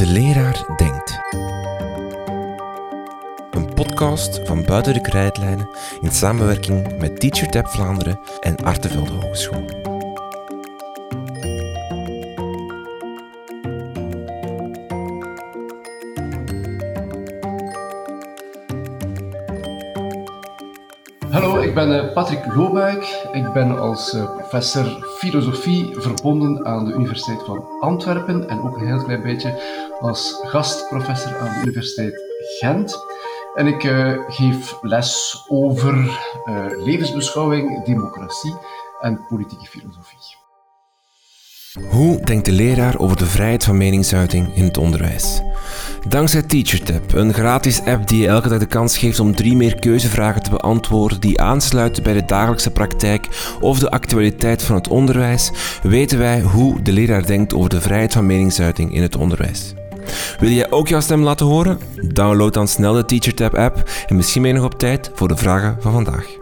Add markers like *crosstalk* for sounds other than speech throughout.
De leraar denkt. Een podcast van Buiten de Krijtlijnen in samenwerking met TeacherTap Vlaanderen en Artevelde Hogeschool. Hallo, ik ben eh, Patrick Loobuik. Ik ben als eh, professor filosofie verbonden aan de Universiteit van Antwerpen en ook een heel klein beetje als gastprofessor aan de Universiteit Gent. En ik uh, geef les over uh, levensbeschouwing, democratie en politieke filosofie. Hoe denkt de leraar over de vrijheid van meningsuiting in het onderwijs? Dankzij TeacherTap, een gratis app die je elke dag de kans geeft om drie meer keuzevragen te beantwoorden die aansluiten bij de dagelijkse praktijk of de actualiteit van het onderwijs, weten wij hoe de leraar denkt over de vrijheid van meningsuiting in het onderwijs. Wil jij ook jouw stem laten horen? Download dan snel de TeacherTap app en misschien ben je nog op tijd voor de vragen van vandaag.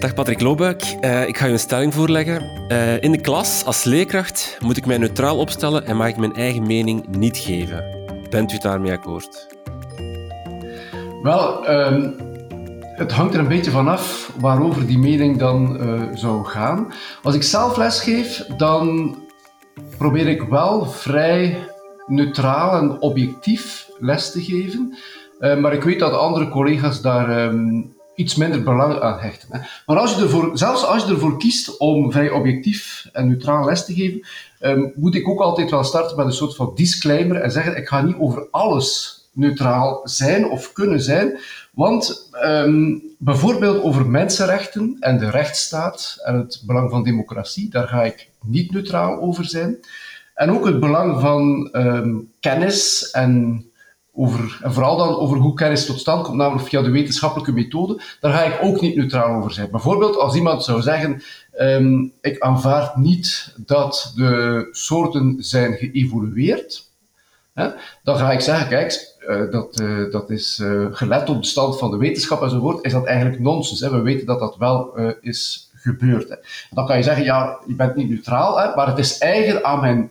Dag Patrick Loobuik, uh, ik ga je een stelling voorleggen. Uh, in de klas, als leerkracht, moet ik mij neutraal opstellen en mag ik mijn eigen mening niet geven. Bent u daarmee akkoord? Wel, um, het hangt er een beetje vanaf waarover die mening dan uh, zou gaan. Als ik zelf lesgeef, dan probeer ik wel vrij neutraal en objectief les te geven. maar ik weet dat andere collega's daar um, iets minder belang aan hechten. Hè. Maar als je ervoor, zelfs als je ervoor kiest om vrij objectief en neutraal les te geven, um, moet ik ook altijd wel starten met een soort van disclaimer en zeggen: ik ga niet over alles neutraal zijn of kunnen zijn. Want um, bijvoorbeeld over mensenrechten en de rechtsstaat en het belang van democratie, daar ga ik niet neutraal over zijn. En ook het belang van um, kennis en over, en vooral dan over hoe kennis tot stand komt, namelijk via de wetenschappelijke methode, daar ga ik ook niet neutraal over zijn. Bijvoorbeeld als iemand zou zeggen, um, ik aanvaard niet dat de soorten zijn geëvolueerd, hè, dan ga ik zeggen, kijk, uh, dat, uh, dat is uh, gelet op de stand van de wetenschap enzovoort, is dat eigenlijk nonsens. Hè. We weten dat dat wel is gebeurd. Hè. Dan kan je zeggen, ja, je bent niet neutraal, hè, maar het is eigen aan mijn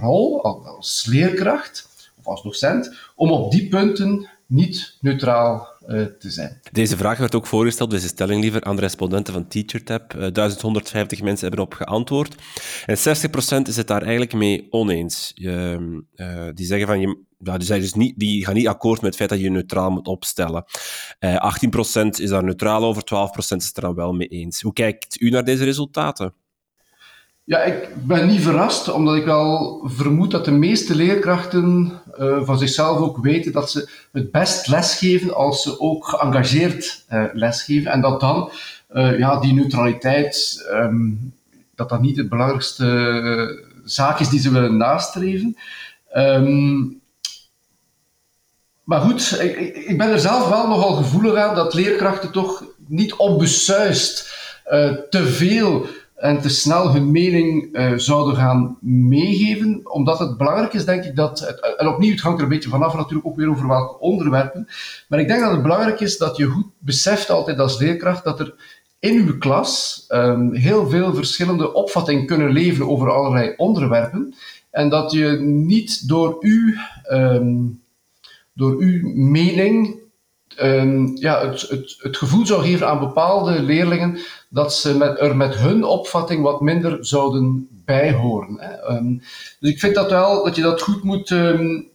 rol als leerkracht als docent, om op die punten niet neutraal uh, te zijn. Deze vraag werd ook voorgesteld, deze stelling liever, aan de respondenten van TeacherTap. Uh, 1150 mensen hebben erop geantwoord. En 60% is het daar eigenlijk mee oneens. Uh, die zeggen van, je, ja, die, zeggen dus niet, die gaan niet akkoord met het feit dat je neutraal moet opstellen. 18% is daar neutraal over, 12% is het er dan wel mee eens. Hoe kijkt u naar deze resultaten? Ja, ik ben niet verrast, omdat ik wel vermoed dat de meeste leerkrachten uh, van zichzelf ook weten dat ze het best lesgeven als ze ook geëngageerd uh, lesgeven. En dat dan uh, ja, die neutraliteit, um, dat dat niet het belangrijkste zaak is die ze willen nastreven. Um, maar goed, ik, ik, ben er zelf wel nogal gevoelig aan dat leerkrachten toch niet onbesuist te veel en te snel hun mening uh, zouden gaan meegeven. Omdat het belangrijk is, denk ik, dat. En opnieuw, het hangt er een beetje vanaf natuurlijk ook weer over welke onderwerpen. Maar ik denk dat het belangrijk is dat je goed beseft altijd als leerkracht dat er in uw klas um, heel veel verschillende opvattingen kunnen leven over allerlei onderwerpen. En dat je niet door uw, um, door uw mening um, ja, het, het, gevoel zou geven aan bepaalde leerlingen dat ze met, er met hun opvatting wat minder zouden bijhoren. Hè. Um, dus ik vind dat wel dat je dat goed moet um,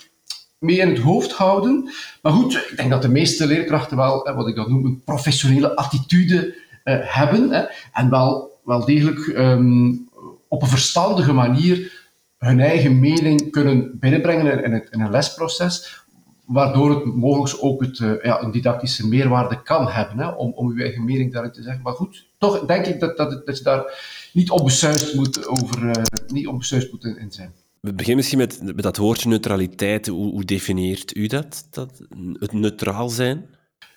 mee in het hoofd houden. Maar goed, ik denk dat de meeste leerkrachten wel, wat ik dan noem, een professionele attitude uh, hebben. Hè, en wel, wel degelijk op een verstandige manier hun eigen mening kunnen binnenbrengen in, het, in een lesproces waardoor het mogelijk ook het, uh, ja, een didactische meerwaarde kan hebben, hè, om, om uw eigen mening daarin te zeggen. Maar goed, toch denk ik dat, dat, dat je daar niet onbesuist moet, over, uh, niet onbesuist moet in, in zijn. We beginnen misschien met, met dat woordje neutraliteit. Hoe, hoe definieert u dat, dat, het neutraal zijn?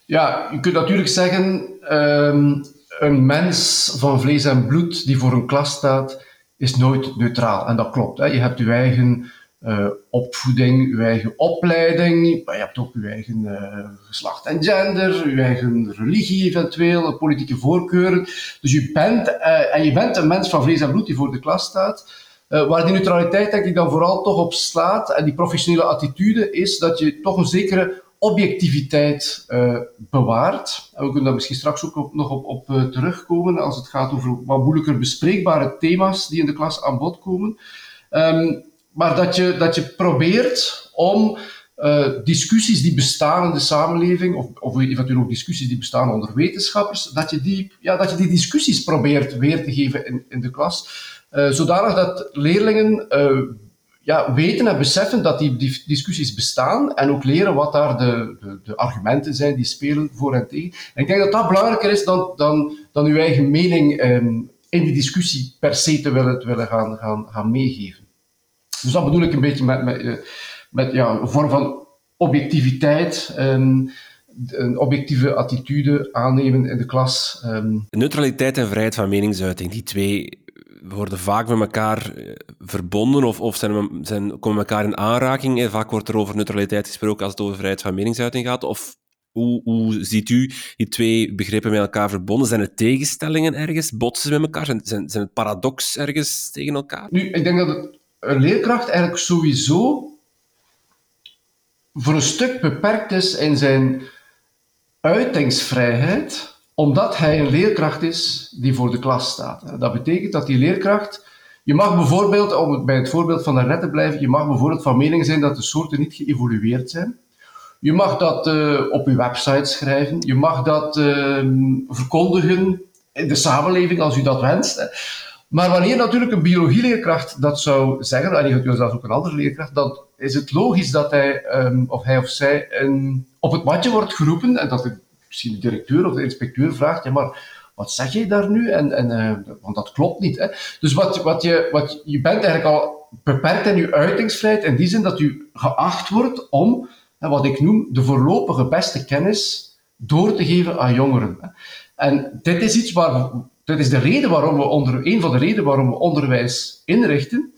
Ja, je kunt natuurlijk zeggen, um, een mens van vlees en bloed die voor een klas staat, is nooit neutraal. En dat klopt. Hè. Je hebt je eigen uh, opvoeding, uw eigen opleiding, je hebt ook uw eigen uh, geslacht en gender, uw eigen religie eventueel, politieke voorkeuren. Dus u bent, uh, en je bent een mens van vlees en bloed die voor de klas staat. waar die neutraliteit denk ik dan vooral toch op slaat en die professionele attitude is dat je toch een zekere objectiviteit bewaart. En we kunnen daar misschien straks ook nog op, op terugkomen als het gaat over wat moeilijker bespreekbare thema's die in de klas aan bod komen. Um, maar dat je, dat je probeert om uh, discussies die bestaan in de samenleving, of, of eventueel ook discussies die bestaan onder wetenschappers, dat je die, ja, dat je die discussies probeert weer te geven in, in de klas, uh, zodanig dat leerlingen uh, ja, weten en beseffen dat die, die, discussies bestaan en ook leren wat daar de, de, de, argumenten zijn die spelen voor en tegen. En ik denk dat dat belangrijker is dan, dan, dan uw eigen mening um, in die discussie per se te willen, willen gaan, gaan, gaan meegeven. Dus dat bedoel ik een beetje met, met, eh, met ja, een vorm van objectiviteit. Um, een objectieve attitude aannemen in de klas. Um. Neutraliteit en vrijheid van meningsuiting, die twee worden vaak met elkaar eh, verbonden of, of zijn, zijn, komen elkaar in aanraking. Vaak wordt er over neutraliteit gesproken als het over vrijheid van meningsuiting gaat. Of hoe, hoe ziet u die twee begrippen met elkaar verbonden? Zijn er tegenstellingen ergens? Botsen ze met elkaar? Zijn, zijn, zijn het paradox ergens tegen elkaar? Nu, ik denk dat het een leerkracht eigenlijk sowieso voor een stuk beperkt is in zijn uitingsvrijheid, omdat hij een leerkracht is die voor de klas staat. Dat betekent dat die leerkracht, je mag bijvoorbeeld, om bij het voorbeeld van daarnet te blijven, je mag bijvoorbeeld van mening zijn dat de soorten niet geëvolueerd zijn. Je mag dat uh, op je website schrijven, je mag dat uh, verkondigen in de samenleving als u dat wenst. Maar wanneer natuurlijk een biologieleerkracht dat zou zeggen, en eventueel zelfs ook een andere leerkracht, dan is het logisch dat hij, um, of, hij of zij een, op het matje wordt geroepen en dat de, misschien de directeur of de inspecteur vraagt, ja maar wat zeg jij daar nu? En, en, uh, want dat klopt niet. Hè? Dus wat, wat je, wat, je bent eigenlijk al beperkt in je uitingsvrijheid in die zin dat u geacht wordt om, wat ik noem, de voorlopige beste kennis door te geven aan jongeren. En dit is iets waar dat is de reden waarom we onder, een van de redenen waarom we onderwijs inrichten.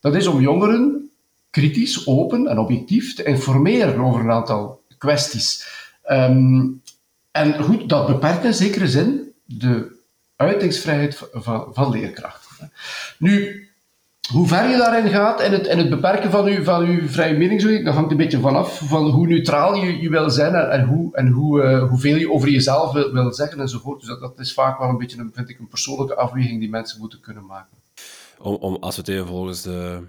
Dat is om jongeren kritisch, open en objectief te informeren over een aantal kwesties. Um, en goed, dat beperkt in zekere zin de uitingsvrijheid van, van leerkrachten. Nu, hoe ver je daarin gaat en het, en het beperken van je, van uw vrije meningsuiting, dat hangt een beetje vanaf van hoe neutraal je, je wil zijn en, en, hoe, en hoe, uh, hoeveel je over jezelf wil, wil zeggen enzovoort. Dus dat, dat, is vaak wel een beetje, een, vind ik, een persoonlijke afweging die mensen moeten kunnen maken. Om, om als we het volgens de,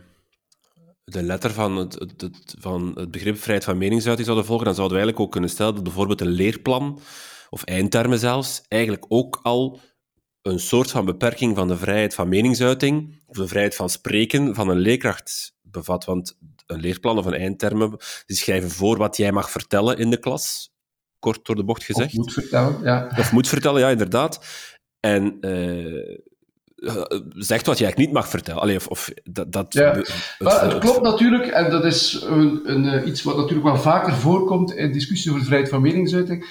de letter van het, het, het, van het begrip vrijheid van meningsuiting zouden volgen, dan zouden we eigenlijk ook kunnen stellen dat bijvoorbeeld een leerplan, of eindtermen zelfs, eigenlijk ook al een soort van beperking van de vrijheid van meningsuiting, of de vrijheid van spreken van een leerkracht bevat. Want een leerplan of een eindtermen, die schrijven voor wat jij mag vertellen in de klas, kort door de bocht gezegd. Of moet vertellen, ja. Of moet vertellen, ja, inderdaad. En uh, zegt wat jij niet mag vertellen. Allee, of, of dat, dat ja. het, maar het, klopt natuurlijk, en dat is een, een, eh, iets wat natuurlijk wel vaker voorkomt in discussies over vrijheid van meningsuiting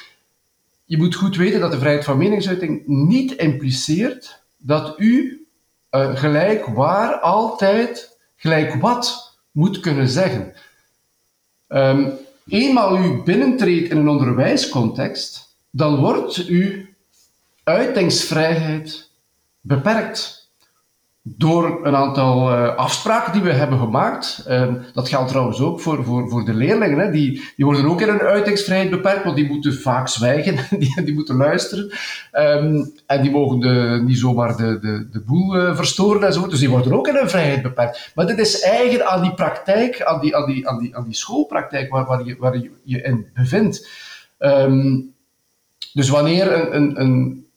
je moet goed weten dat de vrijheid van meningsuiting niet impliceert dat u uh, gelijk waar altijd gelijk wat moet kunnen zeggen. Um, eenmaal u binnentreedt in een onderwijscontext, dan wordt uw uitingsvrijheid beperkt door een aantal uh, afspraken die we hebben gemaakt. Uh, dat geldt trouwens ook voor, voor, voor de leerlingen. Hè. Die, die worden ook in hun uitingsvrijheid beperkt, want die moeten vaak zwijgen, *laughs* die, die moeten luisteren. Um, en die mogen de, niet zomaar de, de, de boel uh, verstoren en zo. Dus die worden ook in hun vrijheid beperkt. Maar dit is eigen aan die praktijk, aan die, aan die, aan die, aan die schoolpraktijk waar, waar, je, waar je je in bevindt. Um, dus wanneer een, een, een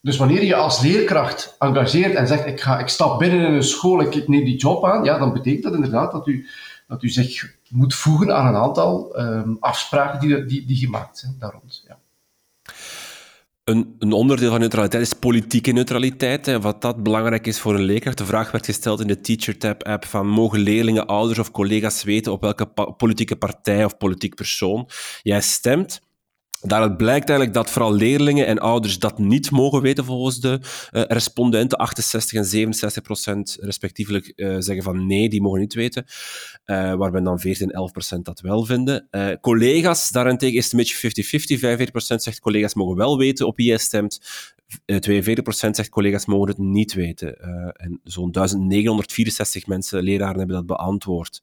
dus wanneer je als leerkracht engageert en zegt, ik, ga, ik stap binnen in een school, ik neem die job aan, ja, dan betekent dat inderdaad dat u, dat u zich moet voegen aan een aantal um, afspraken die, die, die gemaakt zijn daar rond. Ja. Een, een, onderdeel van neutraliteit is politieke neutraliteit. Hè. Wat dat belangrijk is voor een leerkracht. De vraag werd gesteld in de TeacherTap-app van mogen leerlingen, ouders of collega's weten op welke politieke partij of politiek persoon jij stemt? Daaruit blijkt eigenlijk dat vooral leerlingen en ouders dat niet mogen weten volgens de uh, respondenten. 68 en 67 procent respectievelijk uh, zeggen van nee, die mogen niet weten. Uh, waarbij dan 14 en 11 procent dat wel vinden. collega's, daarentegen is het een beetje 50-50. 45 procent zegt collega's mogen wel weten op wie jij stemt. 42 procent zegt collega's mogen het niet weten. en zo'n 1964 mensen, leraren, hebben dat beantwoord.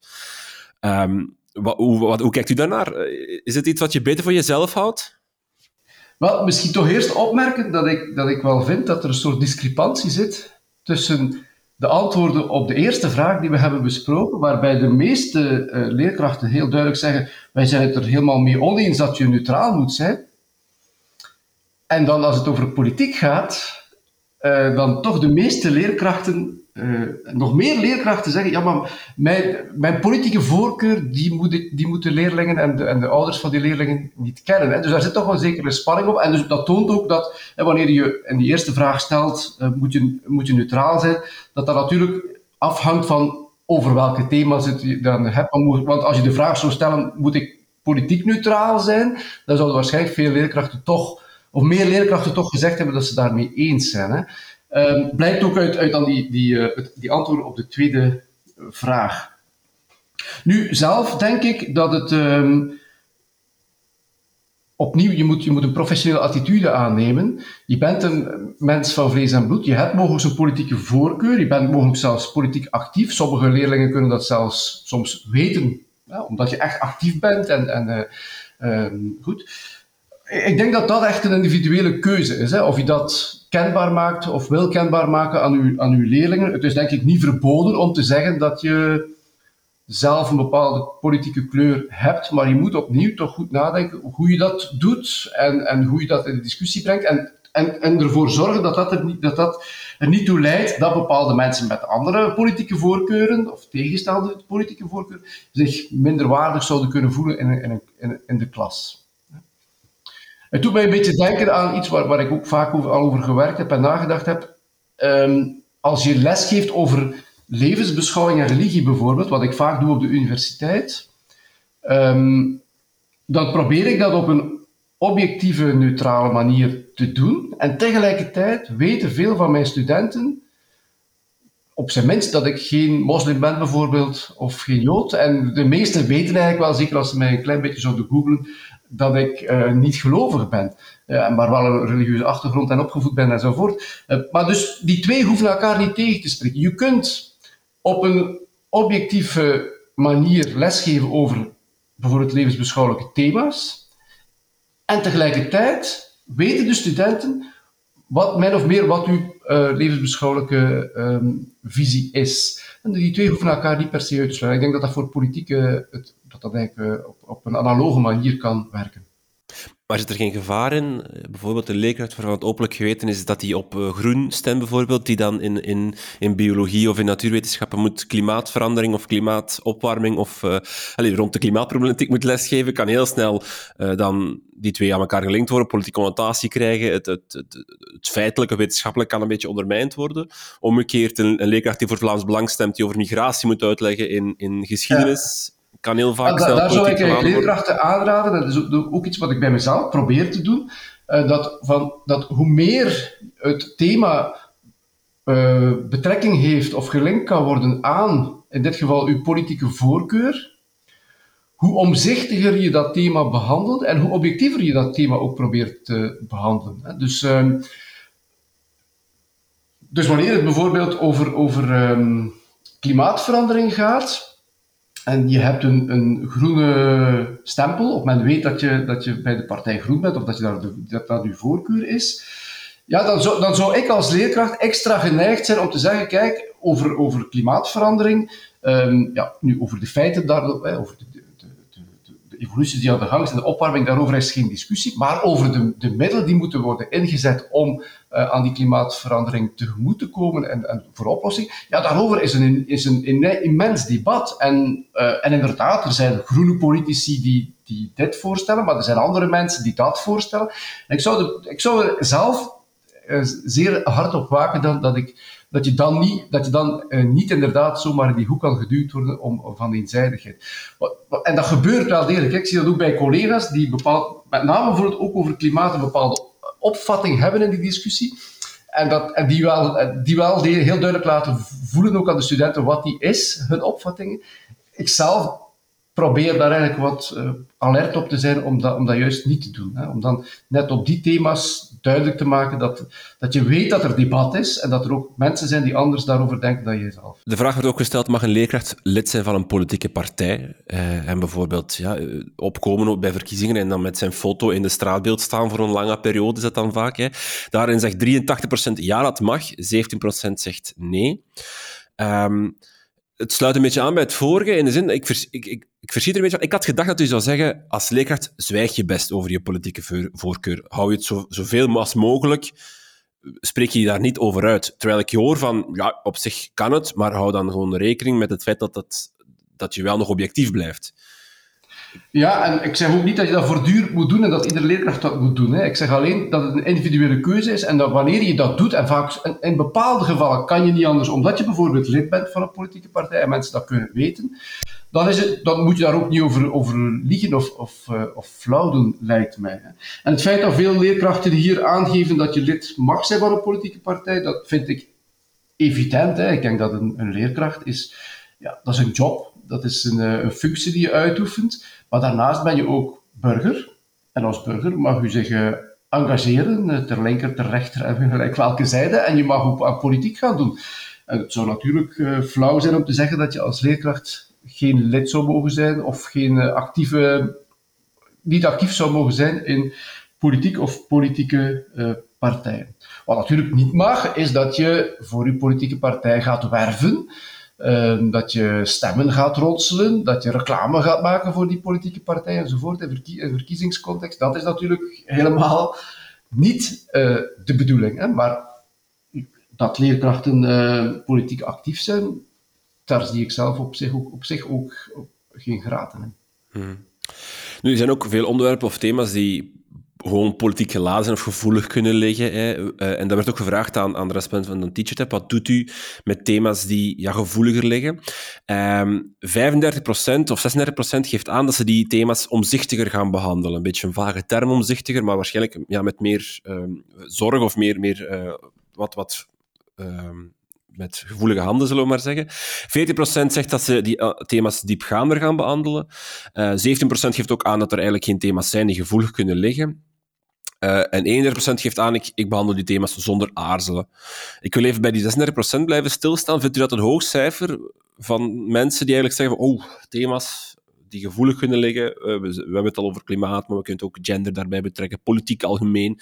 Um, hoe, wat, kijkt u daarnaar? Is het iets wat je beter voor jezelf houdt? Wel, misschien toch eerst opmerken dat ik, dat ik wel vind dat er een soort discrepantie zit tussen de antwoorden op de eerste vraag die we hebben besproken, waarbij de meeste uh, leerkrachten heel duidelijk zeggen: wij zijn het er helemaal mee oneens dat je neutraal moet zijn. En dan als het over politiek gaat, uh, dan toch de meeste leerkrachten uh, nog meer leerkrachten zeggen, ja, maar mijn, mijn politieke voorkeur, die, moet die moeten leerlingen en de, en de ouders van die leerlingen niet kennen. Hè. Dus daar zit toch een zekere spanning op. En dus dat toont ook dat, hè, wanneer je in die eerste vraag stelt, uh, moet, je, moet je neutraal zijn, dat dat natuurlijk afhangt van over welke thema's je dan hebt. Want als je de vraag zou stellen, moet ik politiek neutraal zijn, dan zouden waarschijnlijk veel leerkrachten toch, of meer leerkrachten toch gezegd hebben dat ze daarmee eens zijn. Hè. Um, blijkt ook uit, uit dan die, die, uh, die antwoorden op de tweede vraag. Nu, zelf denk ik dat het um, opnieuw, je moet, je moet een professionele attitude aannemen. Je bent een mens van vlees en bloed, je hebt mogelijk een politieke voorkeur, je bent mogelijk zelfs politiek actief. Sommige leerlingen kunnen dat zelfs soms weten, omdat je echt actief bent en, en uh, um, goed. Ik denk dat dat echt een individuele keuze is. Hè. Of je dat kenbaar maakt of wil kenbaar maken aan uw, aan uw leerlingen. Het is denk ik niet verboden om te zeggen dat je zelf een bepaalde politieke kleur hebt, maar je moet opnieuw toch goed nadenken hoe je dat doet en, en hoe je dat in de discussie brengt. En, en, ervoor zorgen dat dat, er niet, dat dat er niet toe leidt dat bepaalde mensen met andere politieke voorkeuren of tegenstelde politieke voorkeuren zich minder waardig zouden kunnen voelen in, in, in de klas. Het doet mij een beetje denken aan iets waar, waar ik ook vaak over, al over gewerkt heb en nagedacht heb. Um, als je les geeft over levensbeschouwing en religie bijvoorbeeld, wat ik vaak doe op de universiteit, um, dan probeer ik dat op een objectieve, neutrale manier te doen. En tegelijkertijd weten veel van mijn studenten, op zijn minst, dat ik geen moslim ben bijvoorbeeld, of geen jood. En de meesten weten eigenlijk wel, zeker als ze mij een klein beetje zouden googlen, dat ik uh, niet gelovig ben, uh, maar wel een religieuze achtergrond en opgevoed ben enzovoort. Uh, maar dus die twee hoeven elkaar niet tegen te spreken. Je kunt op een objectieve manier lesgeven over bijvoorbeeld levensbeschouwelijke thema's, en tegelijkertijd weten de studenten wat min of meer wat uw levensbeschouwelijke um, visie is. En die twee hoeven elkaar niet per se uit te sluiten. Ik denk dat dat voor politieke het dat dat eigenlijk eh, op, op een analoge manier kan werken. Maar zit er geen gevaar in? Bijvoorbeeld de leerkracht waarvan het openlijk geweten is dat hij op eh, groen stemt, bijvoorbeeld, die dan in, in, in biologie of in natuurwetenschappen moet klimaatverandering of klimaatopwarming of uh, allez, rond de klimaatproblematiek moet lesgeven, kan heel snel uh, dan die twee aan elkaar gelinkt worden, politieke connotatie krijgen, het, het, het, het feitelijke wetenschappelijk kan een beetje ondermijnd worden. Omgekeerd, een, een leerkracht die voor Vlaams Belang stemt, die over migratie moet uitleggen in, in geschiedenis... Ja kan heel vaak ja, Daar zou ik leerkrachten aanraden, dat is ook iets wat ik bij mezelf probeer te doen, uh, dat, van, dat hoe meer het thema uh, betrekking heeft of gelinkt kan worden aan, in dit geval uw politieke voorkeur, hoe omzichtiger je dat thema behandelt en hoe objectiever je dat thema ook probeert te behandelen. Dus, uh, dus wanneer het bijvoorbeeld over, over um, klimaatverandering gaat, en je hebt een, een groene stempel, of men weet dat je, dat je bij de partij groen bent, of dat je daar dat, dat je voorkeur is. Ja, dan zou, dan zou ik als leerkracht extra geneigd zijn om te zeggen, kijk, over, over klimaatverandering, um, ja, nu over de feiten daar, over de, evoluties die aan de gang zijn, de opwarming, daarover is geen discussie. Maar over de, de middelen die moeten worden ingezet om uh, aan die klimaatverandering tegemoet te komen en, en voor oplossing, ja, daarover is een, is een, immens debat. En, uh, en inderdaad, er zijn groene politici die, die dit voorstellen, maar er zijn andere mensen die dat voorstellen. En ik zou, ik zou er zelf zeer hard op waken dan, dat ik dat je dan niet, dat je dan, niet inderdaad zomaar in die hoek kan geduwd worden om, om van eenzijdigheid. En dat gebeurt wel degelijk. Ik zie dat ook bij collega's die bepaald, met name bijvoorbeeld ook over klimaat een bepaalde opvatting hebben in die discussie. En, dat, en die wel, die wel heel duidelijk laten voelen ook aan de studenten wat die is, hun opvattingen. Ik zelf probeer daar eigenlijk wat uh, alert op te zijn om dat, om dat juist niet te doen. Hè. Om dan net op die thema's duidelijk te maken dat, dat je weet dat er debat is en dat er ook mensen zijn die anders daarover denken dan jezelf. De vraag wordt ook gesteld, mag een leerkracht lid zijn van een politieke partij? Eh, en bijvoorbeeld ja, eh, opkomen bij verkiezingen en dan met zijn foto in de straatbeeld staan voor een lange periode, is dat dan vaak. Hè. Daarin zegt 83% ja, dat mag, 17% zegt nee. Um, het sluit een beetje aan bij het vorige, in de zin, ik, ik, ik, ik verschiet er een beetje van. Ik had gedacht dat u zou zeggen, als leerkracht zwijg je best over je politieke voorkeur. Hou je het zo, zoveel als mogelijk, spreek je daar niet over uit. Terwijl ik je hoor van, ja, op zich kan het, maar hou dan gewoon rekening met het feit dat, dat, dat je wel nog objectief blijft. Ja, en ik zeg ook niet dat je dat voortdurend moet doen en dat iedere leerkracht dat moet doen. Hè. Ik zeg alleen dat het een individuele keuze is en dat wanneer je dat doet, en vaak in, bepaalde gevallen kan je niet anders, omdat je bijvoorbeeld lid bent van een politieke partij en mensen dat kunnen weten, dan, is het, dan moet je daar ook niet over, over liegen of, of, uh, of flauw doen, lijkt mij. Hè. En het feit dat veel leerkrachten hier aangeven dat je lid mag zijn van een politieke partij, dat vind ik evident. Hè. Ik denk dat een, een leerkracht is, ja, dat is een job, dat is een, eh, een functie die je uitoefent. Maar daarnaast ben je ook burger. En als burger mag u zich uh, engageren, eh, ter linker, ter rechter en gelijk welke zijde. En je mag ook aan politiek gaan doen. En het zou natuurlijk flauw zijn om te zeggen dat je als leerkracht geen lid zou mogen zijn of geen actieve, niet actief zou mogen zijn in politiek of politieke partijen. Wat natuurlijk niet mag, is dat je voor je politieke partij gaat werven Ehm, dat je stemmen gaat ronselen, dat je reclame gaat maken voor die politieke partijen enzovoort in, verkiezingscontext. Dat is natuurlijk helemaal niet uh, de bedoeling. Hè? Maar dat leerkrachten uh, politiek actief zijn, daar zie ik zelf op zich ook, op zich ook geen graten in. Hmm. Nu, er zijn ook veel onderwerpen of thema's die gewoon politiek gelazen of gevoelig kunnen liggen. Hè. Uh, en dat werd ook gevraagd aan, aan de respondent van de TeacherTap. Wat doet u met thema's die ja, gevoeliger liggen? Um, ehm, 35% of 36% geeft aan dat ze die thema's omzichtiger gaan behandelen. Een beetje een vage term omzichtiger, maar waarschijnlijk ja, met meer um, zorg of meer, meer uh, wat... wat um, met gevoelige handen, zullen we maar zeggen. 14% zegt dat ze die uh, thema's diepgaander gaan behandelen. Uh, 17% geeft ook aan dat er eigenlijk geen thema's zijn die gevoelig kunnen liggen. Uh, en 31% geeft aan, ik, ik behandel die thema's zonder aarzelen. Ik wil even bij die 36% blijven stilstaan. Vindt u dat een hoog cijfer van mensen die eigenlijk zeggen van, oh, thema's die gevoelig kunnen liggen. Uh, we, we, hebben het al over klimaat, maar we kunnen ook gender daarbij betrekken, politiek algemeen.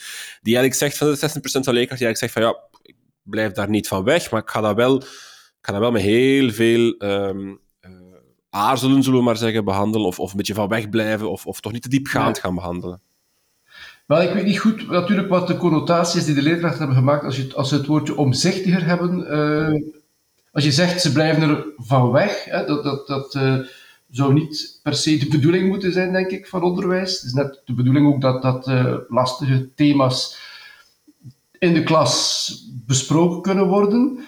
Die eigenlijk zegt van de 16% van leerkrachten, die eigenlijk zegt van, ja, ik blijf daar niet van weg, maar ik ga dat wel, ik ga dat wel met heel veel... Um, aarzelen, zullen we maar zeggen, behandelen, of, of een beetje van weg blijven, of, of toch niet te diepgaand gaan behandelen. Wel, ik weet niet goed natuurlijk wat de connotaties die de leerkrachten hebben gemaakt als, je, als ze het woordje omzichtiger hebben. Uh, als je zegt ze blijven er van weg, hè, dat, dat, dat uh, zou niet per se de bedoeling moeten zijn, denk ik, van onderwijs. Het is net de bedoeling ook dat, dat uh, lastige thema's in de klas besproken kunnen worden.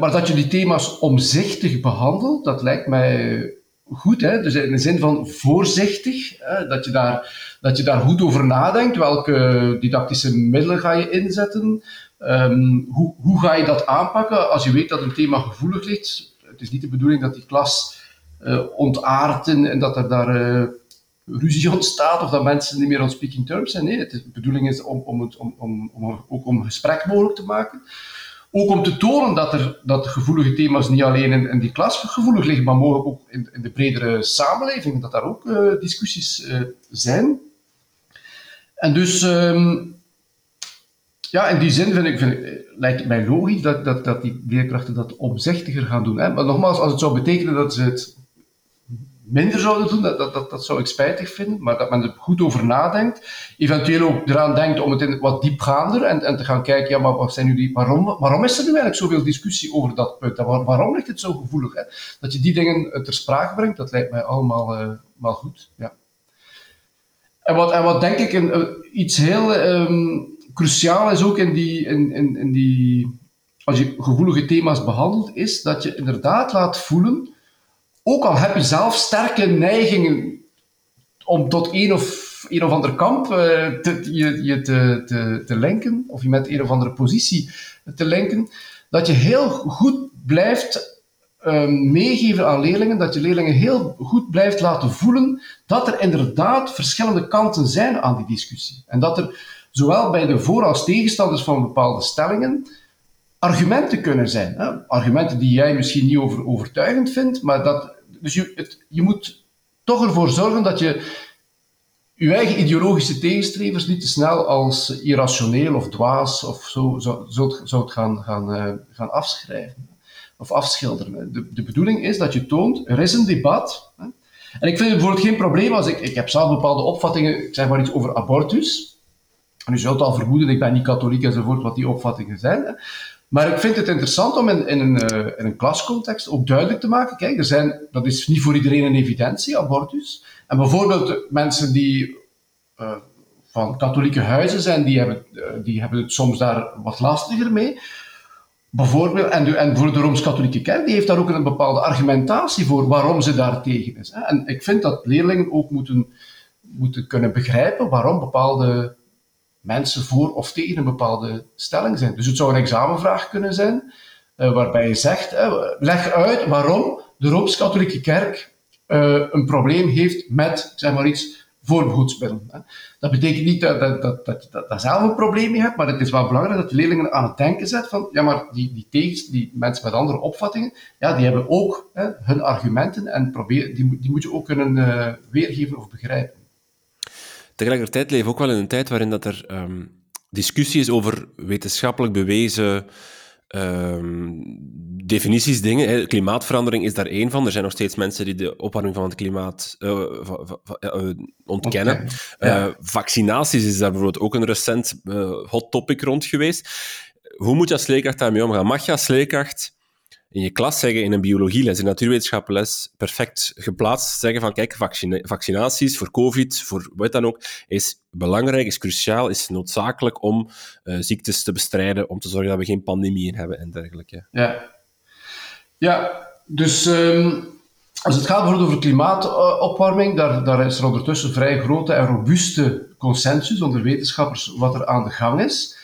maar dat je die thema's omzichtig behandelt, dat lijkt mij goed. Hè? Dus in de zin van voorzichtig, hè? Dat, je daar, dat je daar goed over nadenkt. Welke didactische middelen ga je inzetten? Um, hoe, hoe ga je dat aanpakken als je weet dat een thema gevoelig ligt? Het is niet de bedoeling dat die klas uh, ontaardt en, dat er daar uh, ruzie ontstaat of dat mensen niet meer on speaking terms zijn. Nee, het de bedoeling is om, om, het, om, om, om, ook om gesprek mogelijk te maken. Ook om te tonen dat, er, dat gevoelige thema's niet alleen in, in die klas gevoelig liggen, maar mogelijk ook in, in de bredere samenleving, dat daar ook uh, discussies uh, zijn. En dus, um, ja, in die zin vind ik, vind ik, lijkt het mij logisch dat, dat, dat die leerkrachten dat omzichtiger gaan doen. Hè? Maar nogmaals, als het zou betekenen dat ze het minder zouden doen, dat, dat, dat, zou ik spijtig vinden, maar dat men er goed over nadenkt. Eventueel ook eraan denkt om het in wat diepgaander en, en te gaan kijken, ja, maar wat zijn nu die, waarom, waarom is er nu eigenlijk zoveel discussie over dat punt? Waarom ligt het zo gevoelig? Hè? Dat je die dingen ter sprake brengt, dat lijkt mij allemaal uh, goed. Ja. En, wat, en wat denk ik een, uh, iets heel um, cruciaal is ook in die, in, in, in die, als je gevoelige thema's behandelt, is dat je inderdaad laat voelen ook al heb je zelf sterke neigingen om tot één of een of ander kamp te, je, je te, te, te lenken, of je met een of andere positie te lenken, dat je heel goed blijft um, meegeven aan leerlingen, dat je leerlingen heel goed blijft laten voelen dat er inderdaad verschillende kanten zijn aan die discussie. En dat er zowel bij de voor- als tegenstanders van bepaalde stellingen argumenten kunnen zijn. Hè? Argumenten die jij misschien niet over, overtuigend vindt, maar dat. Dus je, het, je moet toch ervoor zorgen dat je je eigen ideologische tegenstrevers niet te snel als irrationeel of dwaas of zo zou, zou, gaan, gaan, uh, gaan afschrijven of afschilderen. De, de bedoeling is dat je toont, er is een debat. Hè? En ik vind het bijvoorbeeld geen probleem als ik, ik heb zelf bepaalde opvattingen, ik zeg maar iets over abortus. En u zult al vermoeden, ik ben niet katholiek enzovoort, wat die opvattingen zijn. Hè? Maar ik vind het interessant om in, in, een, uh, in een klascontext ook duidelijk te maken, kijk, er zijn, dat is niet voor iedereen een evidentie, abortus. En bijvoorbeeld mensen die uh, van katholieke huizen zijn, die hebben, uh, die hebben het soms daar wat lastiger mee. Bijvoorbeeld, en, en voor de Rooms-Katholieke Kerk, die heeft daar ook een bepaalde argumentatie voor waarom ze daar tegen is. Hè. En ik vind dat leerlingen ook moeten, moeten kunnen begrijpen waarom bepaalde mensen voor of tegen een bepaalde stelling zijn. Dus het zou een examenvraag kunnen zijn, uh, waarbij je zegt, uh, leg uit waarom de Rooms-Katholieke Kerk uh, een probleem heeft met, zeg maar iets, voorbehoedsmiddelen. Dat betekent niet dat, dat, dat, dat, dat, dat zelf een probleem mee hebt, maar het is wel belangrijk dat de leerlingen aan het denken zet van, ja, maar die, die tegens, die mensen met andere opvattingen, ja, die hebben ook hè, hun argumenten en probeer, die, die moet je ook kunnen uh, weergeven of begrijpen. Tegelijkertijd leven we ook wel in een tijd waarin dat er um, discussie is over wetenschappelijk bewezen um, definities, dingen. Hè. Klimaatverandering is daar één van. Er zijn nog steeds mensen die de opwarming van het klimaat uh, uh, ontkennen. Okay. Ja. Uh, vaccinaties is daar bijvoorbeeld ook een recent hot topic rond geweest. Hoe moet je als leerkracht daarmee omgaan? Mag je als leerkracht in je klas zeggen, in een biologieles, in een natuurwetenschaples, perfect geplaatst zeggen van kijk, vaccina vaccinaties voor covid, voor wat dan ook, is belangrijk, is cruciaal, is noodzakelijk om uh, ziektes te bestrijden, om te zorgen dat we geen pandemieën hebben en dergelijke. Ja, ja dus um, als het gaat bijvoorbeeld over klimaatopwarming, daar, daar is er ondertussen vrij grote en robuuste consensus onder wetenschappers wat er aan de gang is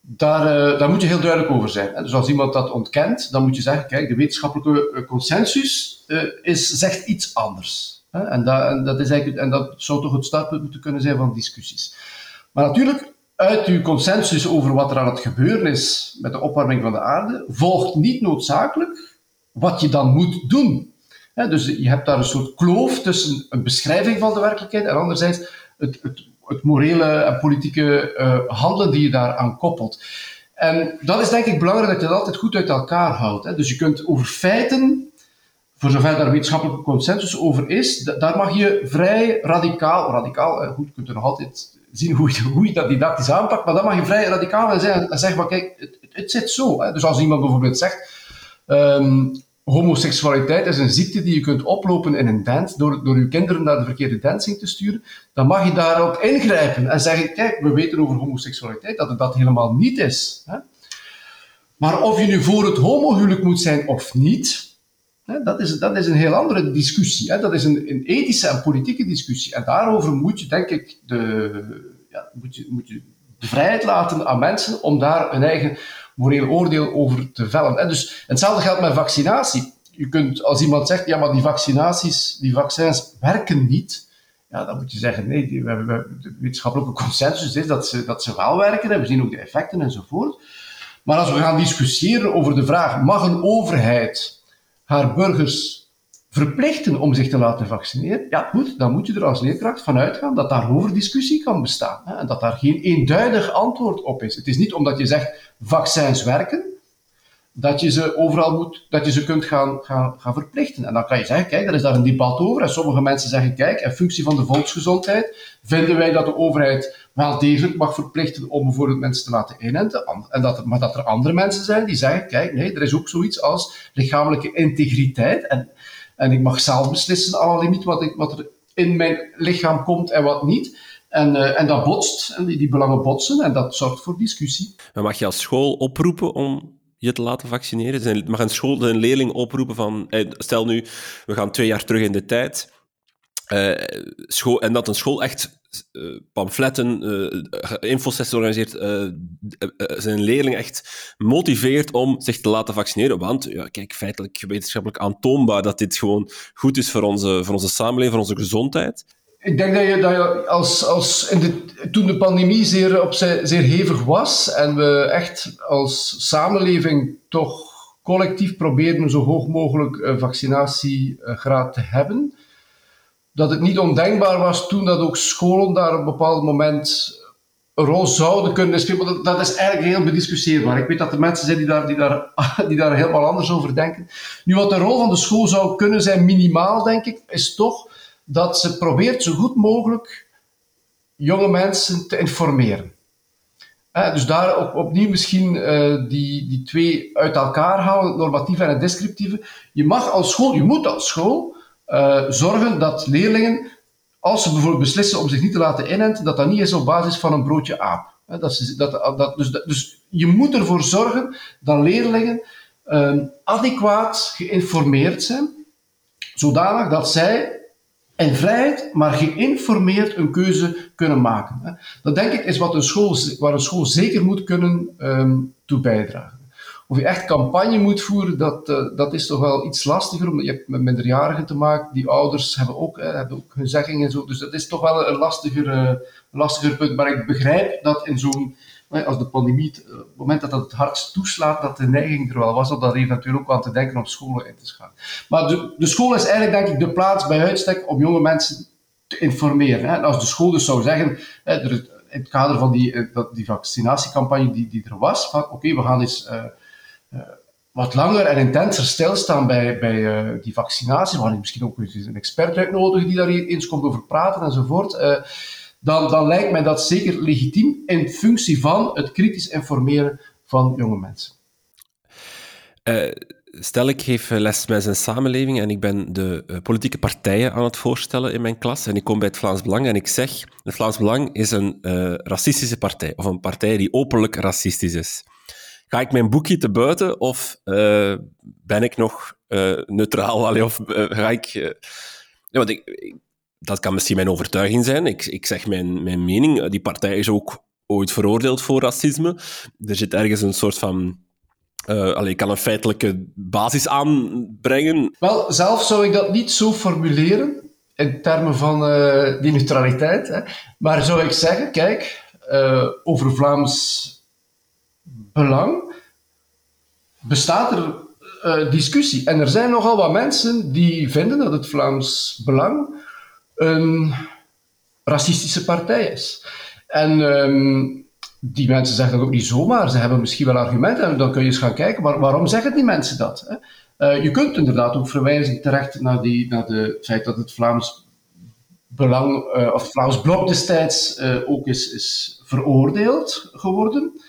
daar, uh, daar moet je heel duidelijk over zijn. Dus als iemand dat ontkent, dan moet je zeggen, kijk, de wetenschappelijke eh, consensus uh, is, zegt iets anders. En, dat, dat is eigenlijk, en dat zou toch het startpunt moeten kunnen zijn van discussies. Maar natuurlijk, uit uw consensus over wat er aan het gebeuren is met de opwarming van de aarde, volgt niet noodzakelijk wat je dan moet doen. Dus je hebt daar een soort kloof tussen een beschrijving van de werkelijkheid en anderzijds het, het het morele en politieke uh, handelen die je daaraan koppelt. En dat is denk ik belangrijk dat je dat altijd goed uit elkaar houdt. Hè. Dus je kunt over feiten, voor zover daar wetenschappelijke consensus over is, daar mag je vrij radicaal, radicaal, goed, je kunt er nog altijd zien hoe je, *laughs* hoe je dat didactisch aanpakt, maar dan mag je vrij radicaal zijn en zeggen van kijk, het, het zit zo. Hè. Dus als iemand bijvoorbeeld zegt, um, homoseksualiteit is een ziekte die je kunt oplopen in een dance door, door je kinderen naar de verkeerde dancing te sturen, dan mag je daarop ingrijpen en zeggen, kijk, we weten over homoseksualiteit dat het dat helemaal niet is. Hè? Maar of je nu voor het homohuwelijk moet zijn of niet, hè, dat, is, dat is een heel andere discussie. Hè? Dat is een, een ethische en politieke discussie. En daarover moet je, denk ik, de, ja, moet je, moet je de vrijheid laten aan mensen om daar een eigen moreel oordeel over te vellen. En dus, hetzelfde geldt met vaccinatie. Je kunt, als iemand zegt, ja, maar die vaccinaties, die vaccins werken niet, ja, dan moet je zeggen, nee, we, we, de wetenschappelijke consensus is dat ze, dat ze wel werken, en we zien ook de effecten enzovoort. Maar als we gaan discussiëren over de vraag, mag een overheid haar burgers verplichten om zich te laten vaccineren, ja goed, dan moet je er als leerkracht van uitgaan dat daarover discussie kan bestaan. Hè, en dat daar geen eenduidig antwoord op is. Het is niet omdat je zegt vaccins werken, dat je ze overal moet, dat je ze kunt gaan, gaan, gaan verplichten. En dan kan je zeggen, kijk, er is daar een debat over. En sommige mensen zeggen, kijk, in functie van de volksgezondheid vinden wij dat de overheid wel degelijk mag verplichten om bijvoorbeeld mensen te laten inenten. En dat er, maar dat er andere mensen zijn die zeggen, kijk, nee, er is ook zoiets als lichamelijke integriteit. En en ik mag zelf beslissen, alle limiet, wat, ik, wat er in mijn lichaam komt en wat niet. En, uh, en dat botst, en die, die belangen botsen, en dat zorgt voor discussie. Mag je als school oproepen om je te laten vaccineren? Mag een school een leerling oproepen van, stel nu, we gaan twee jaar terug in de tijd, school, en dat een school echt pamfletten, infosessies organiseert, zijn leerling echt motiveert om zich te laten vaccineren. Want, ja, kijk, feitelijk wetenschappelijk aantoonbaar dat dit gewoon goed is voor onze, voor onze samenleving, voor onze gezondheid. Ik denk dat je, dat je als, als in toen de pandemie zeer, op zeer hevig was en we echt als samenleving toch collectief probeerden zo hoog mogelijk vaccinatiegraad te hebben, dat het niet ondenkbaar was toen dat ook scholen daar op een bepaald moment een rol zouden kunnen spelen. Dat, is eigenlijk heel bediscussieerbaar. Ik weet dat er mensen zijn die daar, *laughs* die, daar, helemaal anders over denken. Nu, wat de rol van de school zou kunnen zijn, minimaal denk ik, is toch dat ze probeert zo goed mogelijk jonge mensen te informeren. dus daar op, opnieuw misschien uh, die, die twee uit elkaar houden, het normatieve en het descriptieve. Je mag als school, je moet als school zorgen dat leerlingen, als ze bijvoorbeeld beslissen om zich niet te laten inenten, dat dat niet is op basis van een broodje aap. dat ze, dat, dat, dus, dus je moet ervoor zorgen dat leerlingen uh, adequaat geïnformeerd zijn, zodanig dat zij in vrijheid, maar geïnformeerd een keuze kunnen maken. Dat denk ik is wat een school, waar een school zeker moet kunnen um, toe bijdragen. Of je echt campagne moet voeren, dat, uh, dat is toch wel iets lastiger, omdat je hebt met minderjarigen te maken. Die ouders hebben ook, hebben ook hun zegging en zo. Dus dat is toch wel een lastiger, uh, lastiger punt. Maar ik begrijp dat in zo'n als de pandemie, op het moment dat dat het hardst toeslaat, dat de neiging er wel was om dat eventueel ook aan te denken om scholen in te schakelen. Maar de, de school is eigenlijk, denk ik, de plaats bij uitstek om jonge mensen te informeren. Hè. als de school dus zou zeggen, in het kader van die, eh, die vaccinatiecampagne die, die er was, van oké, we gaan eens wat langer en intenser stilstaan bij, bij uh, die vaccinatie, we gaan misschien ook een expert uitnodigen die daar eens komt over praten enzovoort dan, dan lijkt mij dat zeker legitiem in functie van het kritisch informeren van jonge mensen. Uh, stel, ik geef les bij zijn samenleving en ik ben de uh, politieke partijen aan het voorstellen in mijn klas en ik kom bij het Vlaams Belang en ik zeg, het Vlaams Belang is een uh, racistische partij, of een partij die openlijk racistisch is. Ga ik mijn boekje te buiten of ben ik nog neutraal? *laughs* Allee, of ga ik... ja, want ik dat kan misschien mijn overtuiging zijn. Ik, ik zeg mijn, mijn mening. Die partij is ook ooit veroordeeld voor racisme. Er zit ergens een soort van. Allee, ik kan een feitelijke basis aanbrengen. Wel, zelf zou ik dat niet zo formuleren in termen van die neutraliteit. Hè. Maar zou ik zeggen, kijk, over Vlaams belang bestaat er discussie. En er zijn nogal wat mensen die vinden dat het Vlaams belang een racistische partij is. En um, die mensen zeggen dat ook niet zomaar. Ze hebben misschien wel argumenten en dan kun je eens gaan kijken. Waarom zeggen die mensen dat? Hè? Uh, je kunt inderdaad ook verwijzen terecht naar, die, naar de, het feit dat het Vlaams Belang, uh, of Vlaams Blok destijds ook is, is veroordeeld geworden.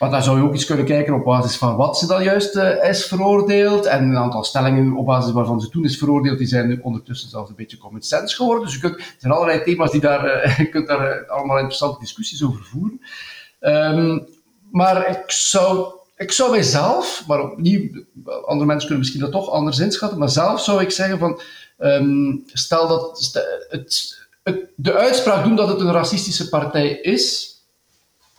Maar daar zou je ook eens kunnen kijken op basis van wat ze dan juist uh, is veroordeeld. En een aantal stellingen op basis waarvan ze toen is veroordeeld, die zijn nu ondertussen zelfs een beetje common sense geworden. Dus je kunt, er zijn allerlei thema's die daar, *laughs* je kunt daar uh, allemaal interessante discussies over voeren. Um, maar ik zou, ik zou mijzelf, maar andere mensen kunnen misschien dat toch anders inschatten, maar zelf zou ik zeggen van, um, stel dat het, de uitspraak doen dat het een racistische partij is,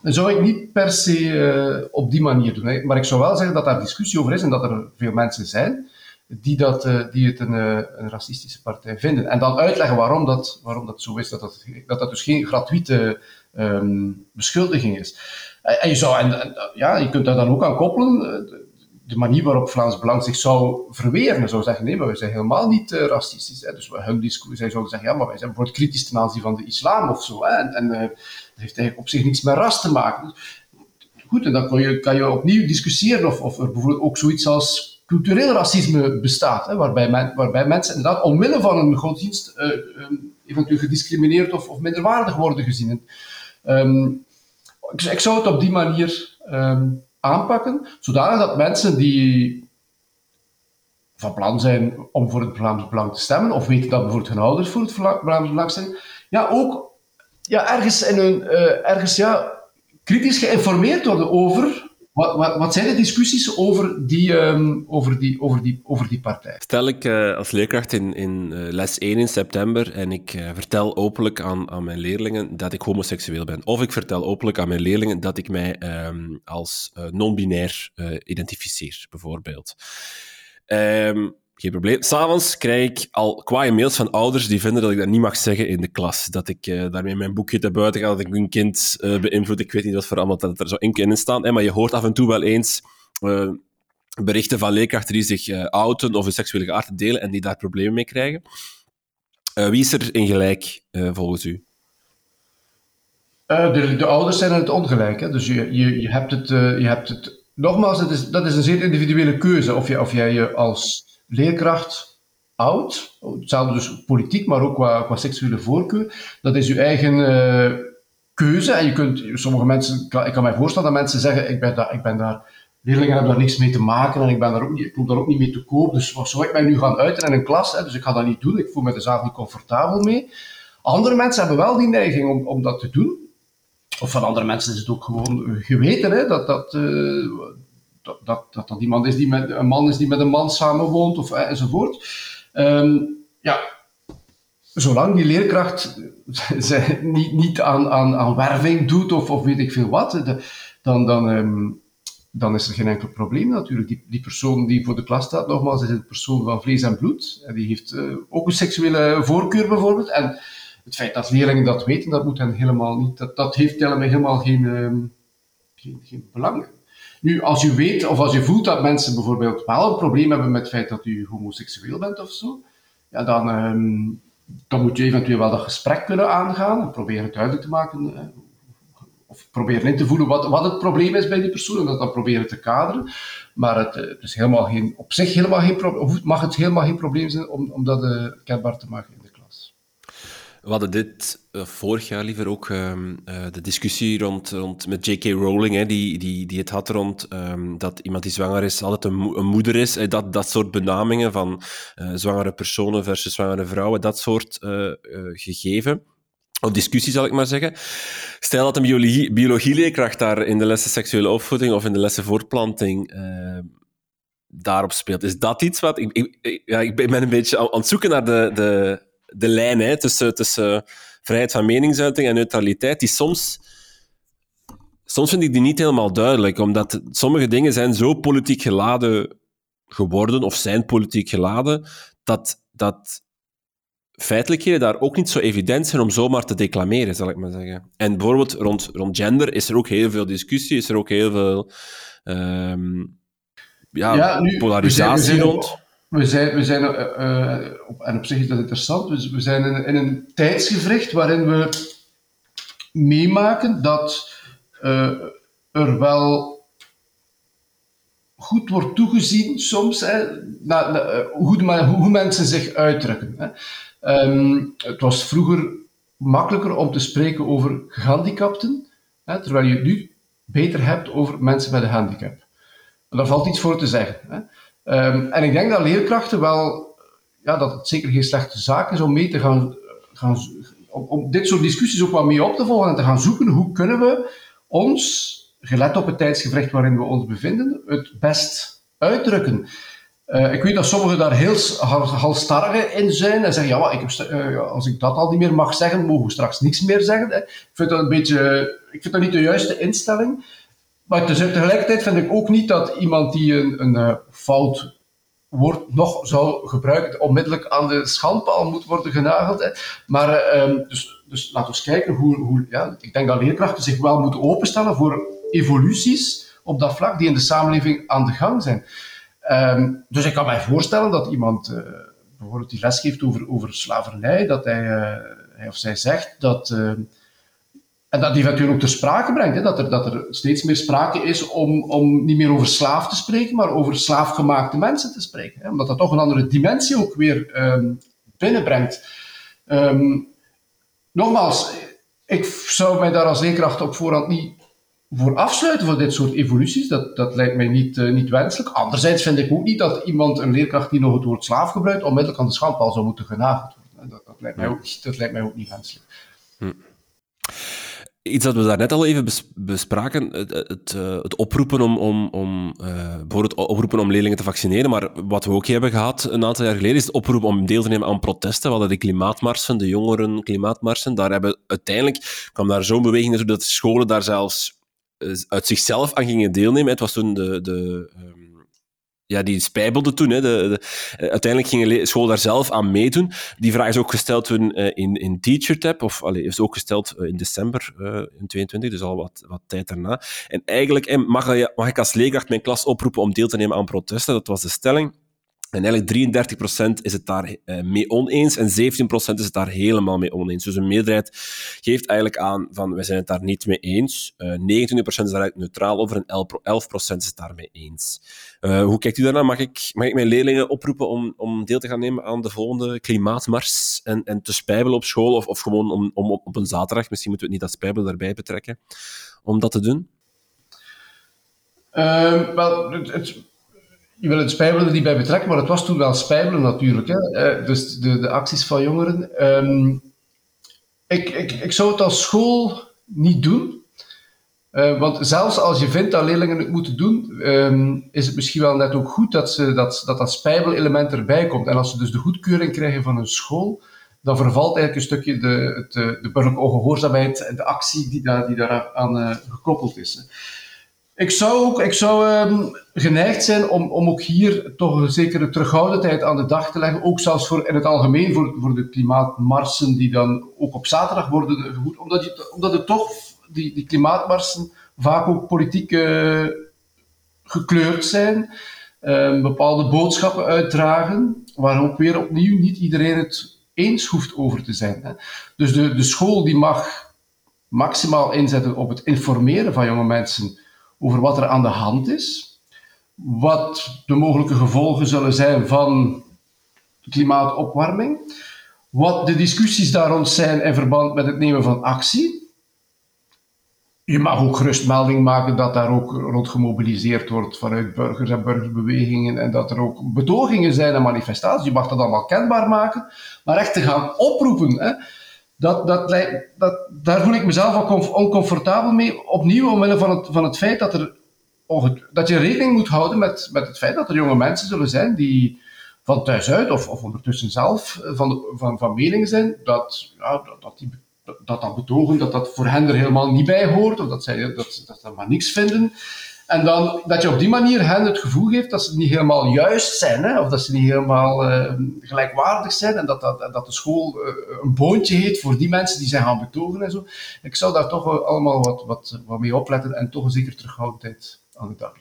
zou ik niet per se uh, op die manier doen. Maar ik zou wel zeggen dat daar discussie over is en dat er veel mensen zijn die, dat, uh, die het een, uh, een, racistische partij vinden. En dan uitleggen waarom dat, waarom dat zo is, dat dat, dat, dat dus geen gratuite um, beschuldiging is. En, je, zou, en, ja, je kunt daar dan ook aan koppelen, de manier waarop Vlaams Belang zich zou verweren. zou zeggen, nee, maar wij zijn helemaal niet uh, racistisch. Hè. Dus hun discours, zij zouden zeggen, ja, maar wij zijn bijvoorbeeld kritisch ten aanzien van de islam of zo. Hè. En, en heeft eigenlijk op zich niets met ras te maken. Goed, en dan kan je, kan je opnieuw discussiëren of, of er bijvoorbeeld ook zoiets als cultureel racisme bestaat. Hè, waarbij, waarbij mensen inderdaad omwille van een godsdienst uh, um, eventueel gediscrimineerd of, of minderwaardig worden gezien. Um, ik, zou het op die manier um, aanpakken, zodanig dat mensen die van plan zijn om voor het Vlaams Belang te stemmen, of weten dat bijvoorbeeld hun ouders voor het Vlaams Belang zijn, ja, ook ja, ergens, in hun, uh, ergens ja, kritisch geïnformeerd worden over wat, wat, wat, zijn de discussies over die, um, over die, over die, over die partij? Stel ik uh, als leerkracht in, in uh, les 1 in september en ik vertel openlijk aan, aan mijn leerlingen dat ik homoseksueel ben. Of ik vertel openlijk aan mijn leerlingen dat ik mij um, als non-binair identificeer, bijvoorbeeld. Um, geen probleem. S'avonds krijg ik al kwaaie mails van ouders die vinden dat ik dat niet mag zeggen in de klas. Dat ik uh, daarmee mijn boekje te buiten ga, dat ik hun kind uh, beïnvloed. Ik weet niet wat voor allemaal dat er zo in staan. Hè, maar je hoort af en toe wel eens uh, berichten van leerkrachten die zich outen of hun seksuele geaardheid delen en die daar problemen mee krijgen. wie is er in gelijk, volgens u? De, de, ouders zijn het ongelijk. Hè? Dus je, je, je, hebt het, je hebt het... Nogmaals, het is, dat is een zeer individuele keuze. Of, je, of jij je als leerkracht oud, hetzelfde dus politiek, maar ook qua, qua seksuele voorkeur, dat is uw eigen uh, keuze. En je kunt, sommige mensen, ik kan mij voorstellen dat mensen zeggen, ik ben daar, ik ben daar leerlingen hebben daar niks mee te maken en ik, ben daar ook niet, ik loop daar ook niet mee te koop, dus wat zou ik mij nu gaan uiten in een klas, hè, dus ik ga dat niet doen, ik voel me er zelf niet comfortabel mee. Andere mensen hebben wel die neiging om, om dat te doen. Of van andere mensen is het ook gewoon geweten hè, dat, dat, uh, dat, dat, dat iemand is die met een man is die met een man samenwoont of eh, enzovoort. Um, ja, zolang die leerkracht *laughs* niet, niet aan, aan, aan werving doet of, of weet ik veel wat, de, dan, dan, um, dan is er geen enkel probleem natuurlijk. Die, die persoon die voor de klas staat, nogmaals, is een persoon van vlees en bloed. En die heeft uh, ook een seksuele voorkeur bijvoorbeeld. En het feit dat leerlingen dat weten, dat moet hen helemaal niet. Dat, dat heeft helemaal geen, um, geen, geen belang. Nu, als je weet of als je voelt dat mensen bijvoorbeeld wel een probleem hebben met het feit dat u homoseksueel bent of zo, ja, dan, um, dan moet je eventueel wel dat gesprek kunnen aangaan en proberen duidelijk te maken. Eh, of proberen in te voelen wat, wat het probleem is bij die persoon en dat dan proberen te kaderen. Maar het, het is helemaal geen, op zich helemaal geen probleem, mag het helemaal geen probleem zijn om, om dat uh, kenbaar te maken. We hadden dit uh, vorig jaar liever ook um, uh, de discussie rond, rond met J.K. Rowling, hè, die, die, die het had rond um, dat iemand die zwanger is altijd een, een moeder is. Hè, dat, dat soort benamingen van uh, zwangere personen versus zwangere vrouwen, dat soort gegeven. Of discussie, zal ik maar zeggen. Stel dat een biologie, biologieleerkracht daar in de lessen seksuele opvoeding of in de lessen voortplanting daarop speelt. Is dat iets wat... Ik, ja, ik ben een beetje aan het zoeken naar de... de de lijn hè, tussen, tussen vrijheid van meningsuiting en neutraliteit, die soms, soms vind ik die niet helemaal duidelijk, omdat sommige dingen zijn zo politiek geladen geworden, of zijn politiek geladen, dat, dat feitelijkheden daar ook niet zo evident zijn om zomaar te declameren, zal ik maar zeggen. En bijvoorbeeld rond, rond gender is er ook heel veel discussie, is er ook heel veel um, ja, ja nu, polarisatie rond we zijn, we zijn uh, en op zich is dat interessant, we, zijn in, in, een tijdsgevricht waarin we meemaken dat uh, er wel goed wordt toegezien soms hè, hoe, mensen zich uitdrukken. Hè. Um, het was vroeger makkelijker om te spreken over gehandicapten, hè, terwijl je het nu beter hebt over mensen met een handicap. Daar valt iets voor te zeggen. Hè. Um, en ik denk dat leerkrachten wel, ja, dat het zeker geen slechte zaak is om mee te gaan, gaan om, dit soort discussies ook wat mee op te volgen en te gaan zoeken hoe kunnen we ons, gelet op het tijdsgevricht waarin we ons bevinden, het best uitdrukken. Uh, ik weet dat sommigen daar heel halstarrig in zijn en zeggen, ja, heb, uh, als ik dat al niet meer mag zeggen, mogen we straks niks meer zeggen. Ik vind dat een beetje, ik vind dat niet de juiste instelling. Maar tegelijkertijd vind ik ook niet dat iemand die een, een uh, fout woord nog zou gebruiken, onmiddellijk aan de schandpaal moet worden genageld. Hè. Maar uh, dus, dus laten we kijken hoe, hoe ja, ik denk dat leerkrachten zich wel moeten openstellen voor evoluties op dat vlak die in de samenleving aan de gang zijn. Um, dus ik kan mij voorstellen dat iemand uh, bijvoorbeeld die les geeft over, over slavernij, dat hij, hij of zij zegt dat ehm, en dat die eventueel ook ter sprake brengt. Hè, dat, er, dat er steeds meer sprake is om, om niet meer over slaaf te spreken, maar over slaafgemaakte mensen te spreken. Hè, omdat dat toch een andere dimensie ook weer um, binnenbrengt. Um, nogmaals, ik zou mij daar als leerkracht op voorhand niet voor afsluiten voor dit soort evoluties. Dat, dat lijkt mij niet, uh, niet wenselijk. Anderzijds vind ik ook niet dat iemand, een leerkracht die nog het woord slaaf gebruikt, onmiddellijk aan de schandpaal zou moeten genageld worden. Dat, dat, lijkt, mij ook, dat lijkt mij ook niet wenselijk. Hm. Iets dat we daarnet al even bespraken, het, het, eh, het oproepen om, om, om bijvoorbeeld oproepen om leerlingen te vaccineren, maar wat we ook hebben gehad een aantal jaar geleden, is het oproep om deel te nemen aan protesten. We hadden de klimaatmarsen, de jongeren klimaatmarsen. Daar hebben uiteindelijk kwam daar zo'n beweging naartoe dat scholen daar zelfs eh, uit zichzelf aan gingen deelnemen. Het was toen de, de ehm, ja, die spijbelde toen. Hè. De, de, uiteindelijk ging school daar zelf aan meedoen. Die vraag is ook gesteld toen uh, in, in TeacherTap, of allee, is ook gesteld uh, in december uh, in 22, dus al wat, wat tijd daarna. En eigenlijk mag, mag ik als leerkracht mijn klas oproepen om deel te nemen aan protesten. Dat was de stelling. En eigenlijk 33% is het daar uh, mee oneens en 17% is het daar helemaal mee oneens. Dus een meerderheid geeft eigenlijk aan van wij zijn het daar niet mee eens. Uh, 29% is daar neutraal over en 11% is het daarmee eens. Uh, hoe kijkt u daarnaar? Mag ik, mag ik mijn leerlingen oproepen om, om deel te gaan nemen aan de volgende klimaatmars en, en te spijbelen op school? Of, of gewoon om, om op een zaterdag, misschien moeten we het niet dat spijbelen daarbij betrekken, om dat te doen? Ehm, wel, het je wil het spijbelen die bij betrekken, maar het was toen wel spijbelen natuurlijk. Hè? Uh, dus de, de acties van jongeren. Um, ik, ik, ik zou het als school niet doen. Uh, want zelfs als je vindt dat leerlingen het moeten doen, um, is het misschien wel net ook goed dat ze, dat, dat, dat spijbelelement erbij komt. En als ze dus de goedkeuring krijgen van een school, dan vervalt eigenlijk een stukje de, de, de burgerlijke ongehoorzaamheid en de actie die, daar, die daaraan gekoppeld is. Ik zou ook ik zou, um, geneigd zijn om, om ook hier toch een zekere terughoudendheid aan de dag te leggen. Ook zelfs voor, in het algemeen voor, voor de klimaatmarsen die dan ook op zaterdag worden gevoerd. Omdat, je, omdat het toch, die, die klimaatmarsen, vaak ook politiek uh, gekleurd zijn. Uh, bepaalde boodschappen uitdragen, waar ook weer opnieuw niet iedereen het eens hoeft over te zijn. Hè. Dus de, de school die mag maximaal inzetten op het informeren van jonge mensen over wat er aan de hand is, wat de mogelijke gevolgen zullen zijn van klimaatopwarming, wat de discussies daar rond zijn in verband met het nemen van actie. Je mag ook gerust melding maken dat daar ook rond gemobiliseerd wordt vanuit burgers en burgerbewegingen en dat er ook betogingen zijn en manifestaties. Je mag dat allemaal kenbaar maken, maar echt te gaan oproepen. Hè, dat, dat, dat, daar voel ik mezelf ook oncomfortabel mee. Opnieuw omwille van het, van het feit dat, er, dat je rekening moet houden met, met het feit dat er jonge mensen zullen zijn die van thuis uit of, of ondertussen zelf van, van, van mening zijn dat, ja, dat, dat, die, dat dat betogen dat dat voor hen er helemaal niet bij hoort of dat zij dat, dat, dat maar niks vinden. En dan dat je op die manier hen het gevoel geeft dat ze niet helemaal juist zijn, hè, of dat ze niet helemaal uh, gelijkwaardig zijn, en dat, dat, dat de school uh, een boontje heeft voor die mensen die zijn gaan betogen en zo. Ik zou daar toch allemaal wat, wat, wat mee opletten en toch een zeker terughoudendheid aan de dag.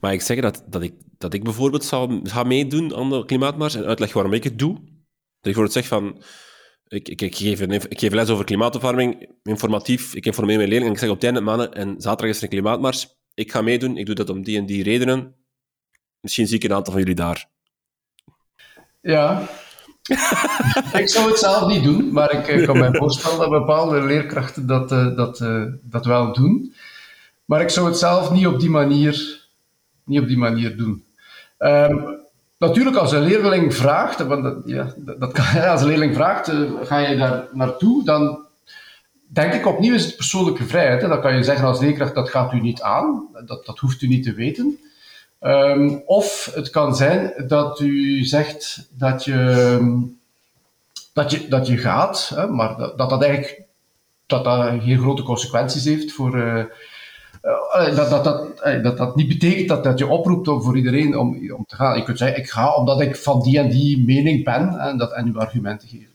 Maar ik zeg dat, dat, ik, dat ik bijvoorbeeld zou ga meedoen aan de klimaatmars en uitleg waarom ik het doe. Dat ik bijvoorbeeld zeg van... Ik, ik, geef ik geef les over klimaatopwarming, informatief. Ik informeer mijn leerlingen en ik zeg op het einde, mannen, en zaterdag is er een klimaatmars ik ga meedoen, ik doe dat om die en die redenen. Misschien zie ik een aantal van jullie daar. Ja. *laughs* ik zou het zelf niet doen, maar ik, ik kan mij *laughs* voorstellen dat bepaalde leerkrachten dat, uh, dat, uh, dat wel doen. Maar ik zou het zelf niet op die manier, niet op die manier doen. Um, natuurlijk, als een leerling vraagt, want dat, ja, dat kan, *laughs* als een leerling vraagt, uh, ga je daar naartoe, dan denk ik opnieuw is het persoonlijke vrijheid. Hè. Dat kan je zeggen als leerkracht, dat gaat u niet aan. Dat, dat hoeft u niet te weten. Um, of het kan zijn dat u zegt dat je, dat je, dat je gaat, hè, maar dat, dat dat eigenlijk dat dat geen grote consequenties heeft voor... Uh, uh, dat, dat, dat, uh, dat dat niet betekent dat, dat je oproept voor iedereen om, om te gaan. Je kunt zeggen, ik ga omdat ik van die en die mening ben en, dat, en uw argumenten geven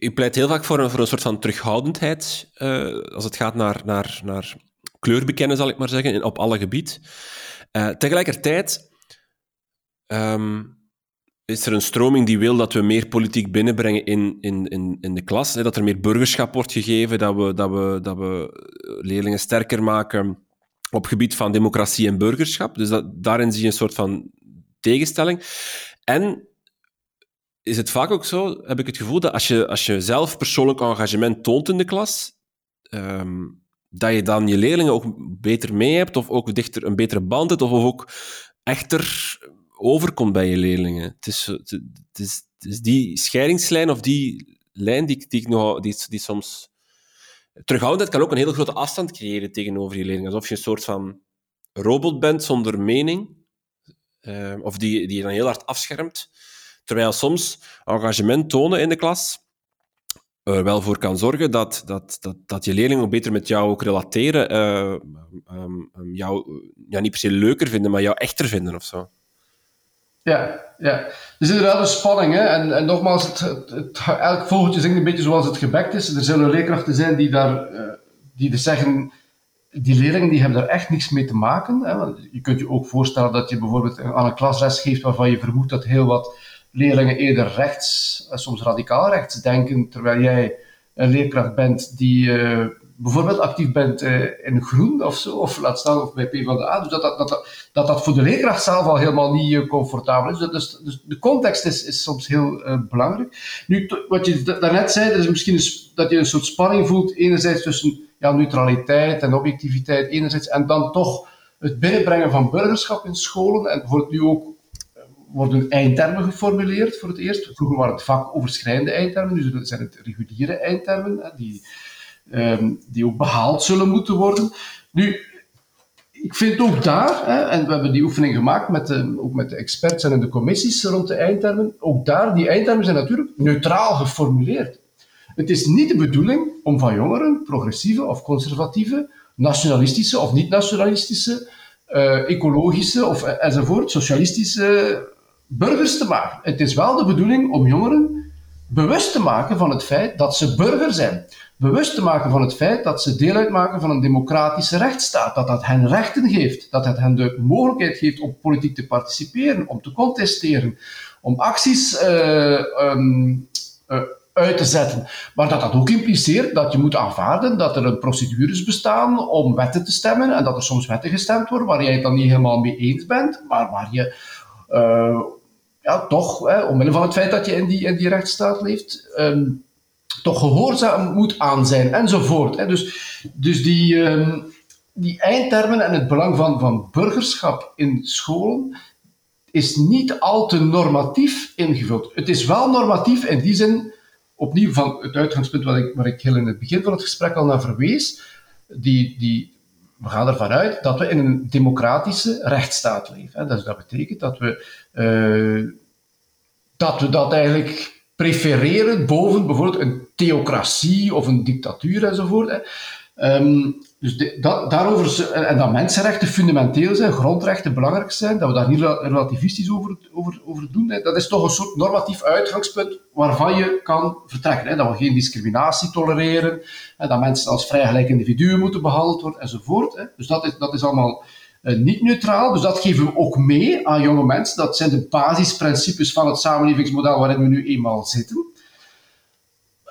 u pleit heel vaak voor een, voor een soort van terughoudendheid uh, als het gaat naar, naar, naar zal ik maar zeggen, op alle gebied. Uh, tegelijkertijd um, is er een stroming die wil dat we meer politiek binnenbrengen in, in, in, in de klas. Hè, dat er meer burgerschap wordt gegeven, dat we, dat, we, dat we leerlingen sterker maken op gebied van democratie en burgerschap. Dus daarin zie je een soort van tegenstelling. En is het vaak ook zo, heb ik het gevoel, dat als je, als je zelf persoonlijk engagement toont in de klas, ehm, dat je dan je leerlingen ook beter mee hebt, of ook dichter een betere band hebt, of ook echter overkomt bij je leerlingen. Het is, het is, is die scheidingslijn of die lijn die, ik nog, die, die soms terughoudendheid kan ook een hele grote afstand creëren tegenover je leerlingen. Alsof je een soort van robot bent zonder mening, uh, of die, die je dan heel hard afschermt. Terwijl soms engagement tonen in de klas er wel voor kan zorgen dat, dat, dat, dat je leerlingen ook beter met jou ook relateren, uh, jou ja, niet per se leuker vinden, maar jou echter vinden of zo. Ja, ja. is inderdaad een spanning. Hè? En, en nogmaals, het, elk vogeltje zingt een beetje zoals het gebekt is. Er zullen leerkrachten zijn die daar uh, die dus zeggen, die leerlingen die hebben daar echt niks mee te maken. Hè? Je kunt je ook voorstellen dat je bijvoorbeeld aan een klasles geeft waarvan je vermoedt dat heel wat leerlingen eerder rechts, eh, soms radicaal rechts denken, terwijl jij een leerkracht bent die uh, bijvoorbeeld actief bent uh, in groen of zo, of laat staan of bij PvdA. Dus dat dat, dat, dat, dat voor de leerkracht zelf al helemaal niet comfortabel is. Dus, dus, de context is, is soms heel belangrijk. Nu, wat je daarnet zei, dat is misschien een, dat je een soort spanning voelt, enerzijds tussen ja, neutraliteit en objectiviteit, enerzijds, en dan toch het binnenbrengen van burgerschap in scholen, en bijvoorbeeld nu ook worden eindtermen geformuleerd voor het eerst. Vroeger waren het vakoverschrijdende eindtermen, nu zijn het reguliere eindtermen, die, ehm, die ook behaald zullen moeten worden. Nu, ik vind ook daar, hè, en we hebben die oefening gemaakt met de, ook met de experts en de commissies rond de eindtermen, ook daar, die eindtermen zijn natuurlijk neutraal geformuleerd. Het is niet de bedoeling om van jongeren, progressieve of conservatieve, nationalistische of niet-nationalistische, uh, ecologische of enzovoort, socialistische burgers te maken. Het is wel de bedoeling om jongeren bewust te maken van het feit dat ze burger zijn. Bewust te maken van het feit dat ze deel uitmaken van een democratische rechtsstaat. Dat dat hen rechten geeft. Dat het hen de mogelijkheid geeft om politiek te participeren, om te contesteren, om acties uh, um, uh, uit te zetten. Maar dat dat ook impliceert dat je moet aanvaarden dat er procedures bestaan om wetten te stemmen en dat er soms wetten gestemd worden waar jij het dan niet helemaal mee eens bent, maar waar je uh, ja, toch, hè, omwille van het feit dat je in die, in die rechtsstaat leeft, um, toch gehoorzaam moet aan zijn, enzovoort. Hè. Dus, dus die, um, die eindtermen en het belang van, van burgerschap in scholen is niet al te normatief ingevuld. Het is wel normatief in die zin, opnieuw van het uitgangspunt waar ik, waar ik heel in het begin van het gesprek al naar verwees, die, die, we gaan ervan uit dat we in een democratische rechtsstaat leven. Dus dat betekent dat we, uh, dat, we dat eigenlijk prefereren boven bijvoorbeeld een theocratie of een dictatuur enzovoort. Um, dus dat, daarover, en dat mensenrechten fundamenteel zijn, grondrechten belangrijk zijn, dat we daar niet relativistisch over, over, over doen. Hè. Dat is toch een soort normatief uitgangspunt waarvan je kan vertrekken. Hè. Dat we geen discriminatie tolereren, hè, dat mensen als vrijgelijk individuen moeten behandeld worden, enzovoort. Hè. Dus dat is, dat is allemaal uh, niet neutraal. Dus dat geven we ook mee aan jonge mensen. Dat zijn de basisprincipes van het samenlevingsmodel waarin we nu eenmaal zitten.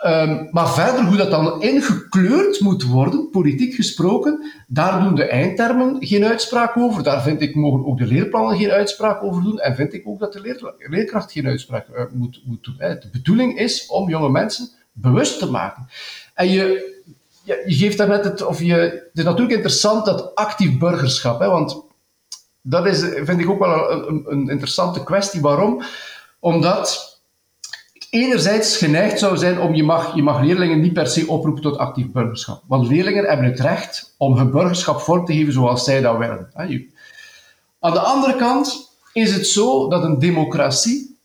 Um, maar verder, hoe dat dan ingekleurd moet worden, politiek gesproken, daar doen de eindtermen geen uitspraak over. Daar vind ik mogen ook de leerplannen geen uitspraak over doen. En vind ik ook dat de leer, leerkracht geen uitspraak uh, moet, moet doen. Hè. De bedoeling is om jonge mensen bewust te maken. En je, je, je geeft daarnet het, of je, het is natuurlijk interessant dat actief burgerschap, hè, want dat is, vind ik ook wel een, een interessante kwestie. Waarom? Omdat enerzijds geneigd zou zijn om je mag, je mag leerlingen niet per se oproepen tot actief burgerschap. Want leerlingen hebben het recht om hun burgerschap vorm te geven zoals zij dat willen. Aan de andere kant is het zo dat een democratie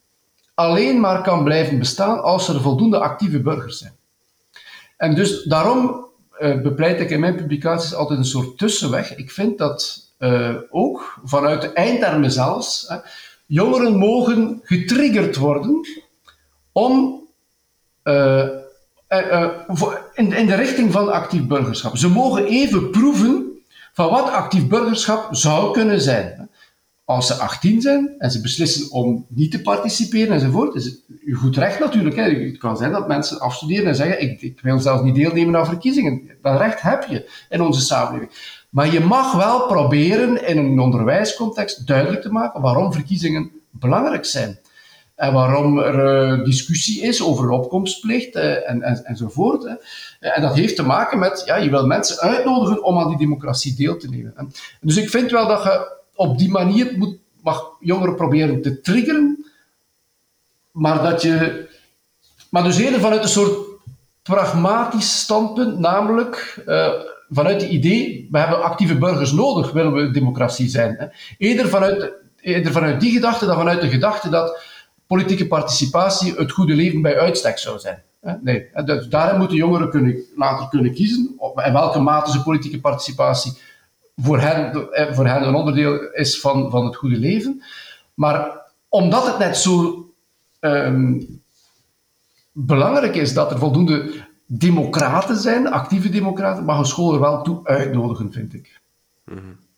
alleen maar kan blijven bestaan als er voldoende actieve burgers zijn. En dus daarom uh, bepleit ik in mijn publicaties altijd een soort tussenweg. Ik vind dat uh, ook vanuit de eindtermen zelfs, jongeren mogen getriggerd worden om uh, uh, in, in, de richting van actief burgerschap. Ze mogen even proeven van wat actief burgerschap zou kunnen zijn. Als ze 18 zijn en ze beslissen om niet te participeren enzovoort, is het goed recht natuurlijk. Hè. Het kan zijn dat mensen afstuderen en zeggen: ik, ik wil zelfs niet deelnemen aan verkiezingen. Dat recht heb je in onze samenleving. Maar je mag wel proberen in een onderwijscontext duidelijk te maken waarom verkiezingen belangrijk zijn en waarom er uh, discussie is over opkomstplicht uh, en, en, enzovoort. Hè. En dat heeft te maken met, ja, je wil mensen uitnodigen om aan die democratie deel te nemen. Hè. Dus ik vind wel dat je op die manier moet, mag jongeren proberen te triggeren, maar dat je, maar dus eerder vanuit een soort pragmatisch standpunt, namelijk vanuit het idee, we hebben actieve burgers nodig, willen we democratie zijn. Hè. Eerder, vanuit, eerder vanuit die gedachte dan vanuit de gedachte dat politieke participatie het goede leven bij uitstek zou zijn. Nee, dus daarin moeten jongeren kunnen, later kunnen kiezen in welke mate ze politieke participatie voor hen, voor hen een onderdeel is van, van het goede leven. Maar omdat het net zo um, belangrijk is dat er voldoende democraten zijn, actieve democraten, mag een school er wel toe uitnodigen, vind ik. Mm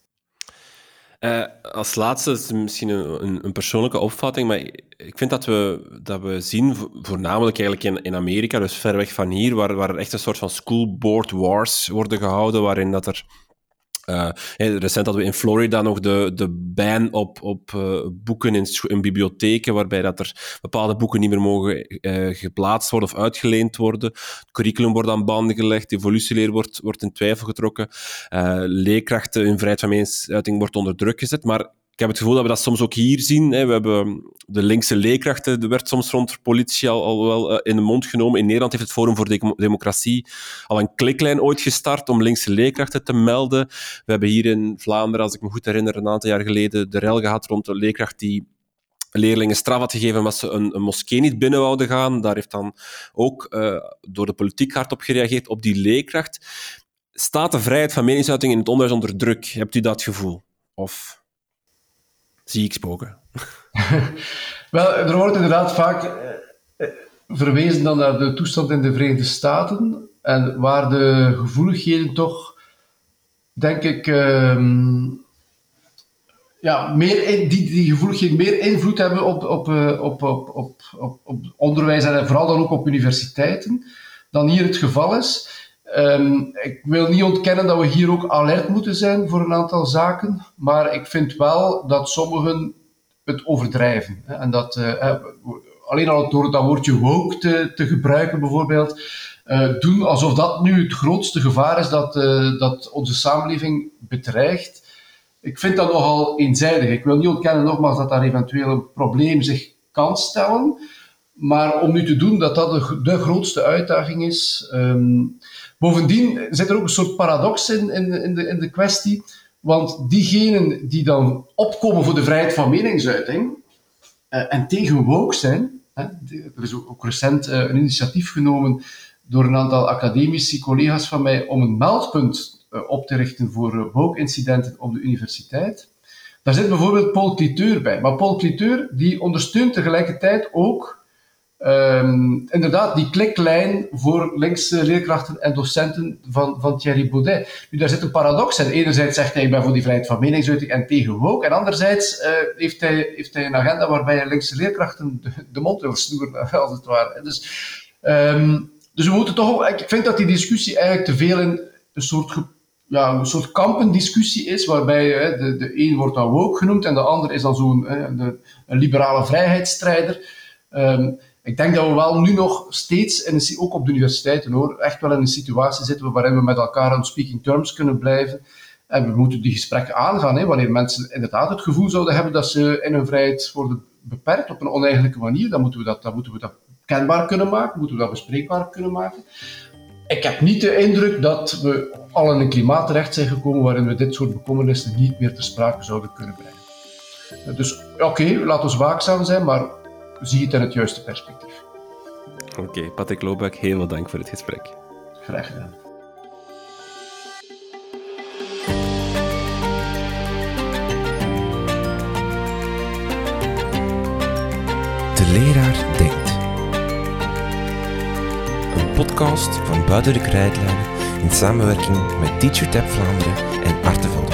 uh, als laatste is misschien een, een, persoonlijke opvatting, maar ik vind dat we, dat we zien, voornamelijk eigenlijk in, in Amerika, dus ver weg van hier, waar, waar er echt een soort van school board wars worden gehouden, waarin dat er uh, recent hadden we in Florida nog de, de ban op, op uh, boeken in, in, bibliotheken, waarbij dat er bepaalde boeken niet meer mogen uh, geplaatst worden of uitgeleend worden. Het curriculum wordt aan banden gelegd, evolutieleer wordt, wordt in twijfel getrokken, leerkrachten in vrijheid van meningsuiting wordt onder druk gezet, maar ik heb het gevoel dat we dat soms ook hier zien. Hè. We hebben de linkse leerkrachten, er werd soms rond politie al, wel uh, in de mond genomen. In Nederland heeft het Forum voor Democratie al een kliklijn ooit gestart om linkse leerkrachten te melden. We hebben hier in Vlaanderen, als ik me goed herinner, een aantal jaar geleden de rel gehad rond een leerkracht die leerlingen straf had gegeven omdat ze een, moskee niet binnen wouden gaan. Daar heeft dan ook uh, door de politiek hard op gereageerd, op die leerkracht. Staat de vrijheid van meningsuiting in het onderwijs onder druk? Hebt u dat gevoel? Of zie ik spoken. *laughs* Wel, er wordt inderdaad vaak eh, eh, verwezen dan naar de toestand in de Verenigde Staten en waar de gevoeligheden toch, denk ik, ehm, ja, meer in, die, die gevoeligheden meer invloed hebben op, op, eh, op, op, op, op, op onderwijs en vooral dan ook op universiteiten dan hier het geval is. Um, ik wil niet ontkennen dat we hier ook alert moeten zijn voor een aantal zaken, maar ik vind wel dat sommigen het overdrijven. Hè, en dat uh, alleen al door dat woordje woke te, te gebruiken bijvoorbeeld, uh, doen alsof dat nu het grootste gevaar is dat, dat onze samenleving bedreigt. Ik vind dat nogal eenzijdig. Ik wil niet ontkennen nogmaals dat daar eventueel een probleem zich kan stellen. Maar om nu te doen dat dat de, grootste uitdaging is. Um, Bovendien zit er ook een soort paradox in, in, in, de, in de kwestie. Want diegenen die dan opkomen voor de vrijheid van meningsuiting uh, en tegen woke zijn, hè, er is ook, recent uh, een initiatief genomen door een aantal academici, collega's van mij, om een meldpunt uh, op te richten voor woke-incidenten op de universiteit. Daar zit bijvoorbeeld Paul Cliteur bij. Maar Paul Cliteur die ondersteunt tegelijkertijd ook Um, inderdaad, die kliklijn voor linkse leerkrachten en docenten van, van Thierry Baudet. Nu, daar zit een paradox in. Enerzijds zegt hij, ik ben voor die vrijheid van meningsuiting en tegen woke. En anderzijds uh, heeft, hij, heeft hij een agenda waarbij hij linkse leerkrachten de, mond wil snoeren, *laughs* als het ware. Dus, um, dus we moeten toch ik vind dat die discussie eigenlijk te veel een soort, ja, een soort kampendiscussie is, waarbij de, de een wordt dan woke genoemd en de ander is dan zo'n een liberale vrijheidsstrijder. Um, ik denk dat we wel nu nog steeds, in ook op de universiteiten hoor, echt wel in een situatie zitten waarin we met elkaar aan speaking terms kunnen blijven. En we moeten die gesprekken aangaan, hè, wanneer mensen inderdaad het gevoel zouden hebben dat ze in hun vrijheid worden beperkt op een oneigenlijke manier, dan moeten we dat, dan moeten we dat kenbaar kunnen maken, moeten we dat bespreekbaar kunnen maken. Ik heb niet de indruk dat we al in een klimaat terecht zijn gekomen waarin we dit soort bekommernissen niet meer ter sprake zouden kunnen brengen. Dus oké, laten we waakzaam zijn, maar zie het in het juiste perspectief. Oké, okay, Patrick Lobak, heel veel dank voor het gesprek. Graag gedaan. De leraar denkt. Een podcast van Buiten de Krijtlijnen in samenwerking met TeacherTap Vlaanderen en Artevelde.